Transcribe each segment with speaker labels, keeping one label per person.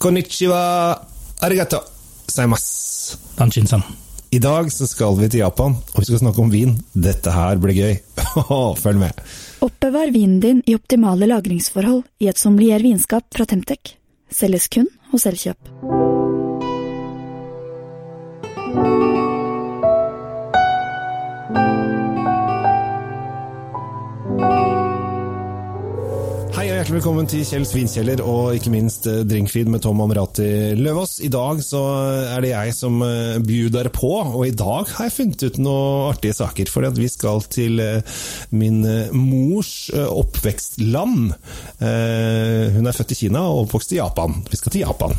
Speaker 1: Konnichiwa, arigato, saimas.
Speaker 2: Danshin-san.
Speaker 1: I dag så skal vi til Japan, og vi skal snakke om vin. Dette her blir gøy. Følg med.
Speaker 3: Oppbevar vinen din i optimale lagringsforhold i et sommelier vinskap fra Temtec. Selges kun hos Elkjøp.
Speaker 1: Hjertelig velkommen til Kjell Svinkjeller og ikke minst eh, Drinkfeed med Tom Amrati Løvaas. I dag så er det jeg som eh, bjuder på, og i dag har jeg funnet ut noen artige saker. For vi skal til eh, min mors oppvekstland. Hun er født i Kina og oppvokst i Japan. Vi skal til Japan.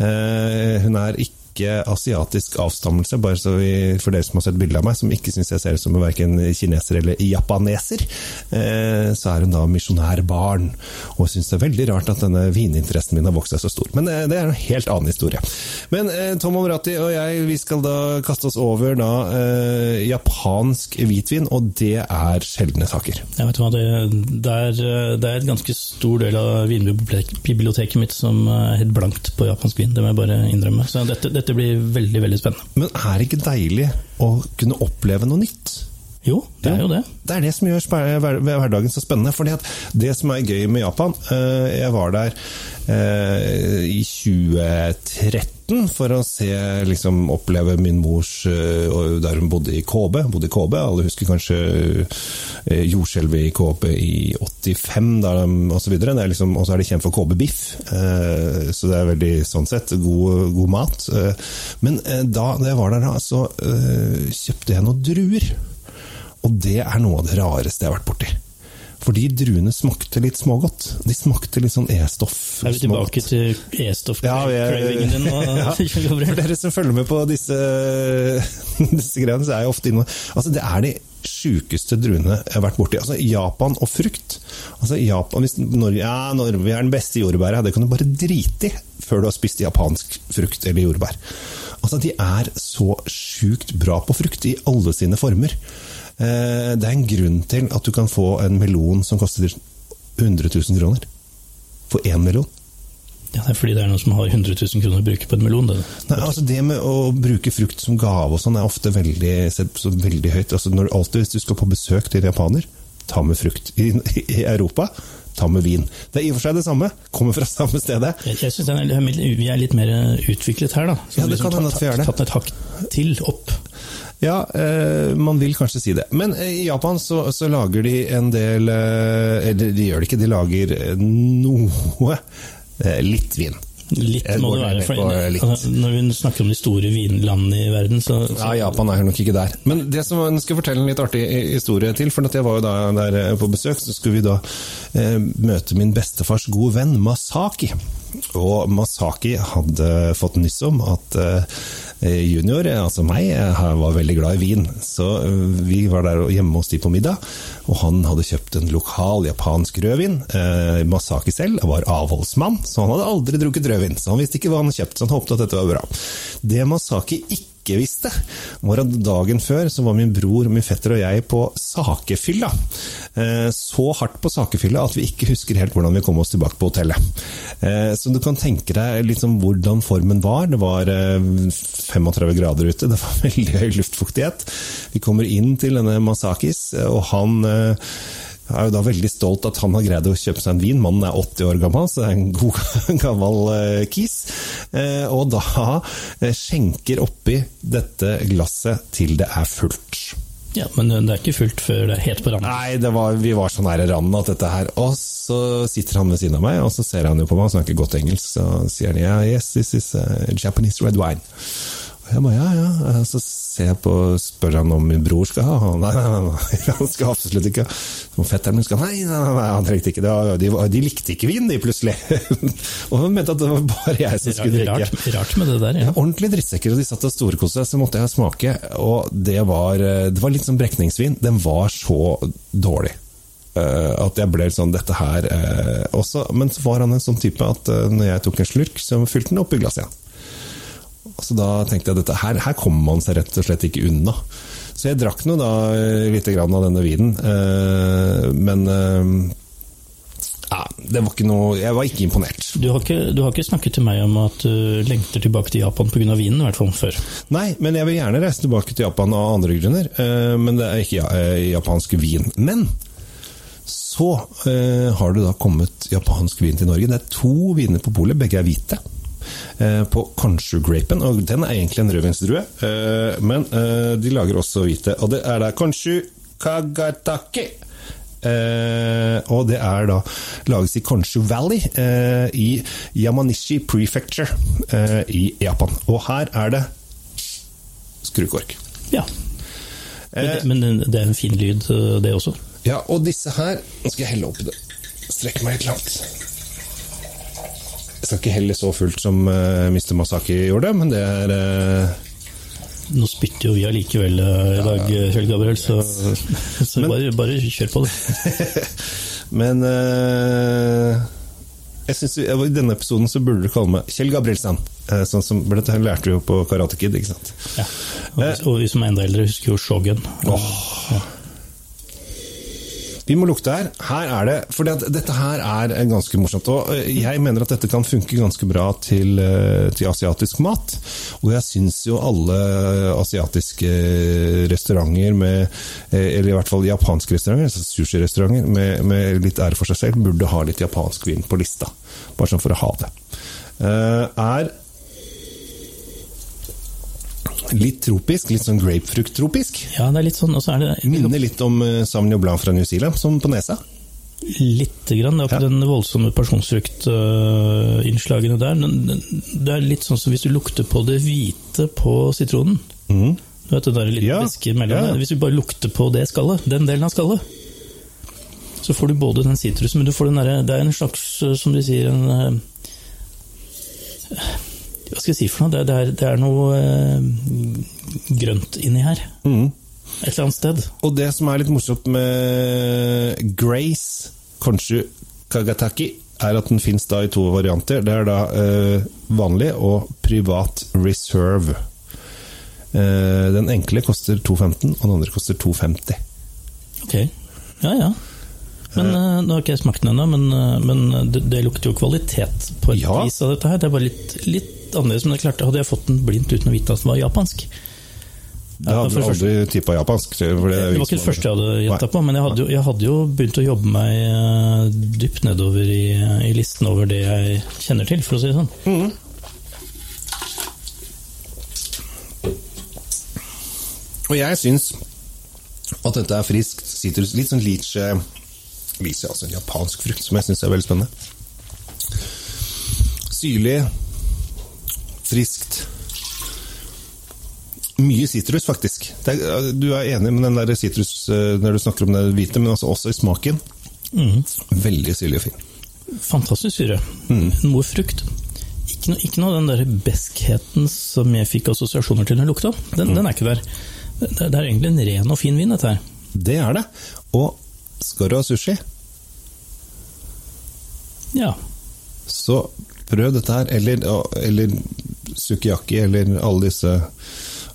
Speaker 1: Hun er ikke ikke asiatisk avstammelse, bare så vi, for dere som har sett bilde av meg, som ikke syns jeg ser ut som verken kineser eller japaneser, eh, så er hun da misjonærbarn, og syns det er veldig rart at denne vininteressen min har vokst seg så stor. Men eh, det er en helt annen historie. Men eh, Tom Omrati og jeg vi skal da kaste oss over da japansk hvitvin, og det er sjeldne saker.
Speaker 2: Jeg vet hva, det, det, er, det er et ganske stor del av vinbiblioteket mitt som er helt blankt på japansk vin, det må jeg bare innrømme. Så dette, dette dette blir veldig veldig spennende.
Speaker 1: Men er det ikke deilig å kunne oppleve noe nytt?
Speaker 2: Jo, det er jo det.
Speaker 1: Det er det som gjør hverdagen så spennende. fordi at det som er gøy med Japan eh, Jeg var der eh, i 2013 for å se, liksom, oppleve min mors eh, Der hun bodde i Kobe. Bodde i Kobe. Alle husker kanskje jordskjelvet i Kobe i 85 osv. Liksom, og så er det kjent for Kobe-biff. Så det er veldig sånn sett god, god mat. Men da jeg var der, så kjøpte jeg noen druer. Og det er noe av det rareste jeg har vært borti. Fordi druene smakte litt smågodt. De smakte litt sånn E-stoff.
Speaker 2: Er vi tilbake til E-stoff-cravingen din nå? ja,
Speaker 1: for dere som følger med på disse, disse greiene, så er jeg ofte inne Altså, det er de sjukeste druene jeg har vært borti. Altså, Japan og frukt. Altså, Japan, hvis Norge, ja, Norge er den beste jordbæret, det kan du bare drite i før du har spist japansk frukt eller jordbær. Altså, De er så sjukt bra på frukt i alle sine former. Eh, det er en grunn til at du kan få en melon som koster 100 000 kroner. For én melon.
Speaker 2: Ja, Det er fordi det er noen som har 100 000 kroner å bruke på en melon. Det.
Speaker 1: Nei, altså det med å bruke frukt som gave og sånn er ofte veldig, veldig høyt. Altså når, alltid hvis du skal på besøk til japaner, ta med frukt. I, i Europa ta med vin. Det er i og for seg det samme, kommer fra samme stedet.
Speaker 2: Jeg, jeg synes Vi er litt mer utviklet her, da.
Speaker 1: Så ja, det liksom kan hende at vi er det.
Speaker 2: Tatt et hakk til opp.
Speaker 1: Ja, eh, man vil kanskje si det. Men eh, i Japan så, så, lager de en del eh, Eller de gjør det ikke, de lager noe litt vin.
Speaker 2: Litt må det være. For, altså, når vi snakker om de store vinlandene i verden, så, så,
Speaker 1: Ja, Japan er nok ikke der. Men det som jeg skal fortelle en litt artig historie til. For jeg var jo da der på besøk, så skulle vi da eh, møte min bestefars gode venn Masaki. Og Masaki hadde fått nyss om at eh, junior, altså meg, var veldig glad i vin. Så eh, vi var der hjemme hos de på middag, og han hadde kjøpt en lokal japansk rødvin. Eh, Masaki selv var avholdsmann, så han hadde aldri drukket rødvin. Så han visste ikke hva han hadde kjøpt, så han håpet at dette var bra. Det Masaki ikke ikke visste, var at dagen før så var min bror, min fetter og jeg på sakefylla. Eh, så hardt på sakefylla at vi ikke husker helt hvordan vi kom oss tilbake på hotellet. Eh, så du kan tenke deg liksom hvordan formen var. Det var 35 eh, grader ute, det var veldig høy luftfuktighet. Vi kommer inn til denne Masakis, og han er jo da veldig stolt at han har greid å kjøpe seg en vin. Mannen er 80 år gammel, så er en god, gammel uh, kis. Uh, og da uh, skjenker oppi dette glasset til det er fullt.
Speaker 2: Ja, Men det er ikke fullt før det er helt på randen?
Speaker 1: Nei, var, vi var så nære randen at dette her Og så sitter han ved siden av meg, og så ser han jo på meg, og snakker godt engelsk, så sier han ja, yes, this is Japanese red wine. Og jeg bare ja, ja. Så ser jeg på, spør han om min bror skal ha. Nei, nei, nei, han skal absolutt ikke. ha. Og fetteren min skal. Nei, nei, nei, han trengte ikke det. De, de likte ikke vin, de, plutselig. og han mente at det var bare jeg som skulle drikke.
Speaker 2: Rart, rart med det der, ja.
Speaker 1: Ordentlig drittsekker, og de satt og storkoste seg, så måtte jeg smake. Og det var, det var litt som brekningsvin. Den var så dårlig. Uh, at jeg ble sånn Dette her uh, også. Men så var han en sånn type at uh, når jeg tok en slurk, så fylte han opp i glasset igjen. Så da tenkte jeg at dette her, her kommer man seg rett og slett ikke unna. Så jeg drakk nå da litt av denne vinen, eh, men eh, ja, det var ikke noe Jeg var ikke imponert.
Speaker 2: Du har ikke, du har ikke snakket til meg om at du lengter tilbake til Japan pga. vinen, i hvert fall før.
Speaker 1: Nei, men jeg vil gjerne reise tilbake til Japan av andre grunner. eh, Men det er ikke ja- eh, japansk vin. Men så eh, har det da kommet japansk vin til Norge. Det er to viner på polet, begge er hvite. Eh, På Konshu-grapen, og den er egentlig en rødvinsdrue. eh, Men eh, de lager også hvite, og det er da Konshu Kagatake. Eh, og det er da lages i Konshu Valley eh, i Yamanishi Prefecture eh, i Japan. Og her er det skrukork.
Speaker 2: Ja. Men, det, men det er en fin lyd, det også.
Speaker 1: Ja, og disse her Nå skal jeg helle oppi det. Strekke meg litt langt. Skal ikke helle så fullt som uh, Mr. Masaki gjorde, men det er uh...
Speaker 2: Nå spytter jo vi allikevel uh, i dag, Kjell Gabriel, så, så bare, bare kjør på det.
Speaker 1: Men eh, jeg synes, I denne episoden så burde du kalle meg Kjell Gabrielsen. Eh, sånn som, Dette lærte vi jo på Karate Kid, ikke sant?
Speaker 2: Ja. Og, vi- og vi som er enda eldre, husker jo Shogun.
Speaker 1: Vi må lukte her. Her er det For dette her er eh, ganske morsomt. Og eh, jeg mener at dette kan funke ganske bra til, eh, til asiatisk mat. Og jeg syns jo alle asiatiske restauranter med Eller i hvert fall japanske restauranter, altså sushirestauranter med, med litt ære for seg selv, burde ha litt japansk vin på lista. Bare sånn for å ha det. Er litt tropisk, litt sånn grapefrukt-tropisk.
Speaker 2: Ja, det er litt sånn, og så er det
Speaker 1: Minner litt om uh, Sauvignon Blanc fra New Zealand, som på nesa.
Speaker 2: lite grann. Det er ikke
Speaker 1: Ja.
Speaker 2: den voldsomme pasjonsfruktinnslagene der. men Det er litt sånn som hvis du lukter på det hvite på sitronen.
Speaker 1: Mm.
Speaker 2: Du vet det der litt
Speaker 1: Ja,
Speaker 2: væske mellom
Speaker 1: ja.
Speaker 2: Hvis du bare lukter på det skallet, den delen av skallet, så får du både den sitrusen, men du får den derre Det er en slags, eh, som de sier, en eh, Hva skal jeg si for noe? Det det er, det er noe eh, grønt inni her.
Speaker 1: Mm.
Speaker 2: Et eller annet sted.
Speaker 1: Og det som er litt morsomt med Grace Konshu Kagataki, er at den fins i to varianter. Det er da eh, vanlig og privat reserve. Eh, den enkle koster 2,15, og den andre koster 2,50.
Speaker 2: Ok, ja ja. Men uh, Nå har ikke jeg smakt den ennå, men, eh, men det, det lukter jo kvalitet på et
Speaker 1: Ja.
Speaker 2: vis av dette her. Det er bare litt, litt annerledes, men det er klart, hadde jeg fått den blindt uten å vite at den var japansk
Speaker 1: Det hadde du aldri tippa japansk.
Speaker 2: Det,
Speaker 1: Det
Speaker 2: var ikke det første jeg hadde gjetta på, men jeg hadde, jo, jeg hadde jo begynt å jobbe meg dypt nedover i, i listen over det jeg kjenner til, for å si det sånn.
Speaker 1: Og jeg syns at dette er friskt sitrus. Litt sånn lychee Lychee, altså en japansk frukt, som jeg syns er veldig spennende. Syrlig, friskt. Mye sitrus, faktisk. Det er, du er enig med den der sitrus eh, når du snakker om det hvite, men altså også i smaken.
Speaker 2: Mm.
Speaker 1: Veldig syrlig og fin.
Speaker 2: Fantastisk syre.
Speaker 1: Mm.
Speaker 2: Noe frukt. Ikke noe, ikke noe den der beskheten som jeg fikk assosiasjoner til den lukta. Den,
Speaker 1: Mm.
Speaker 2: den er ikke der. Det, det er egentlig en ren og fin vin, dette her.
Speaker 1: Det er det. Og skal du ha sushi,
Speaker 2: Ja.
Speaker 1: så prøv dette her. Eller, eller sukiyaki, eller alle disse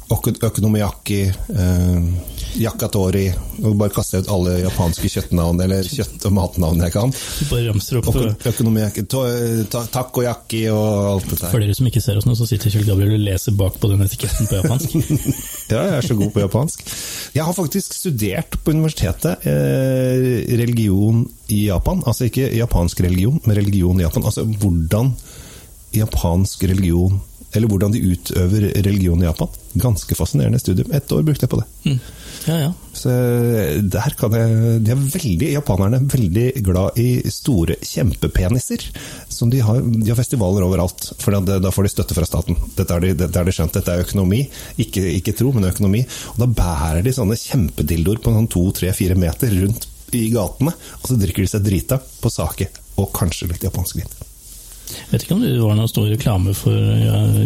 Speaker 1: øko- økonomiyaki, eh, yakatori og Bare kaste ut alle japanske kjøttnavn, eller kjøtt- og matnavn jeg kan.
Speaker 2: Bare ramser opp.
Speaker 1: Øko- Økonomiyaki, to- ta- takoyaki og alt det
Speaker 2: der.
Speaker 1: For
Speaker 2: dere som ikke ser oss nå, så sitter Kjell Gabriel og leser bak på den etiketten på japansk.
Speaker 1: Ja, jeg er så god på japansk. Jeg har faktisk studert på universitetet eh, religion i Japan. Altså ikke japansk religion, men religion i Japan. Altså hvordan japansk religion Eller hvordan de utøver religion i Japan. Ganske fascinerende studium. Ett år brukte jeg på det.
Speaker 2: Mm. Ja, ja.
Speaker 1: Så der kan jeg De er veldig, japanerne er veldig glad i store kjempepeniser. Som de har, de har festivaler overalt, for da da får de støtte fra staten. Dette er de, dette er de skjønt, dette er økonomi. Ikke, ikke tro, men økonomi. Og da bærer de sånne kjempedildoer på sånn to, tre, fire meter rundt i gatene, og så drikker de seg drita på sake, og kanskje litt japansk vin.
Speaker 2: Vet ikke om det var noen stor reklame for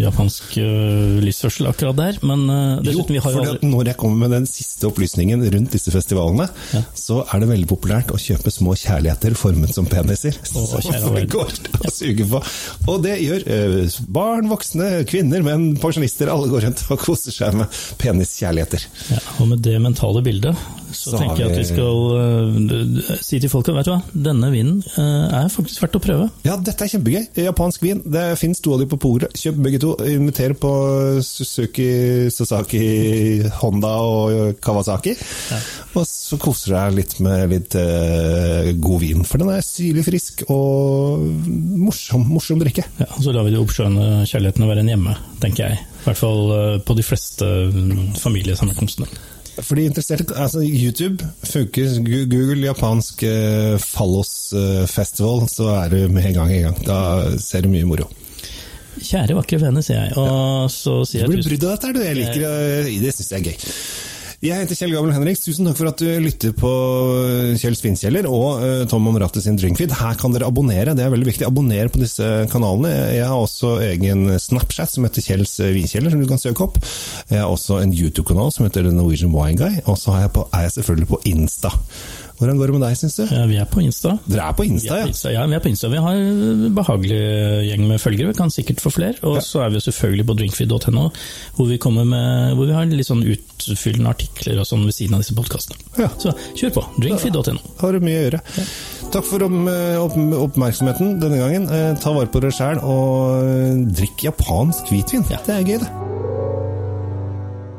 Speaker 2: japansk lysførsel livsførsel akkurat der, men
Speaker 1: Jo,
Speaker 2: dessuten, vi har jo
Speaker 1: aldri... når jeg kommer med den siste opplysningen rundt disse festivalene,
Speaker 2: Ja.
Speaker 1: så er det veldig populært å kjøpe små kjærligheter formet som peniser.
Speaker 2: Og,
Speaker 1: som
Speaker 2: det
Speaker 1: går til å suge på. Og det gjør eh, barn, voksne, kvinner, menn, pensjonister. Alle går rundt og koser seg med peniskjærligheter.
Speaker 2: ja, Og med det mentale bildet så, tenker jeg at vi skal uh, si til folka, vet du hva, denne vinen uh, er faktisk verdt å prøve.
Speaker 1: Ja, dette er kjempegøy. Japansk vin. Det fins to av de på polet. Kjøp begge to. Inviter på Suzuki, Sasaki, Honda og Kawasaki. Ja. Og så koser deg litt med litt uh, god vin, for den er syrlig frisk og morsom, morsom drikke.
Speaker 2: Ja, Så lar vi de oppskjønne å være en hjemme, tenker jeg. I hvert fall på de fleste mm, familiesammenkomstene.
Speaker 1: For de interesserte, altså YouTube funker. Google japansk eh, Fallos uh, Festival, så er du med en gang i gang. Da ser du mye moro.
Speaker 2: Kjære vakre venner, sier jeg. Og ja. så sier
Speaker 1: jeg Du blir brydd av dette, du. Jeg liker det. Det syns jeg er gøy. Jeg heter Kjell Gabel Henriks. Tusen takk for at du lytter på Kjell Svinkjeller og uh, Tom Omrate sin Drinkfeed. Her kan dere abonnere, det er veldig viktig. Abonner på disse kanalene. Jeg har også egen Snapchat som heter Kjells Vinkjeller, som du kan søke opp. Jeg har også en YouTube-kanal som heter The Norwegian Wine Guy, og så er jeg selvfølgelig på Insta. Hvordan går det med deg, syns du?
Speaker 2: Ja, vi er på Insta.
Speaker 1: Dere er på Insta,
Speaker 2: ja? Insta, ja, vi er på Insta. Vi har en behagelig gjeng med følgere, vi kan sikkert få flere. Og ja. så er vi selvfølgelig på drinkfeed.no, hvor vi kommer med, hvor vi har litt sånn utfyllende artikler og sånn ved siden av disse podkastene. Ja. Så kjør på. Drinkfeed.no.
Speaker 1: Har du mye å gjøre. Ja. Takk for oppmerksomheten denne gangen. Eh, ta vare på dere sjæl, og drikk japansk hvitvin. Det er gøy, det.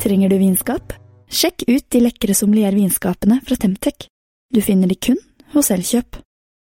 Speaker 3: Trenger du vinskap? Sjekk ut de lekre sommeliervinskapene fra Temtec. Du finner de kun hos Elkjøp.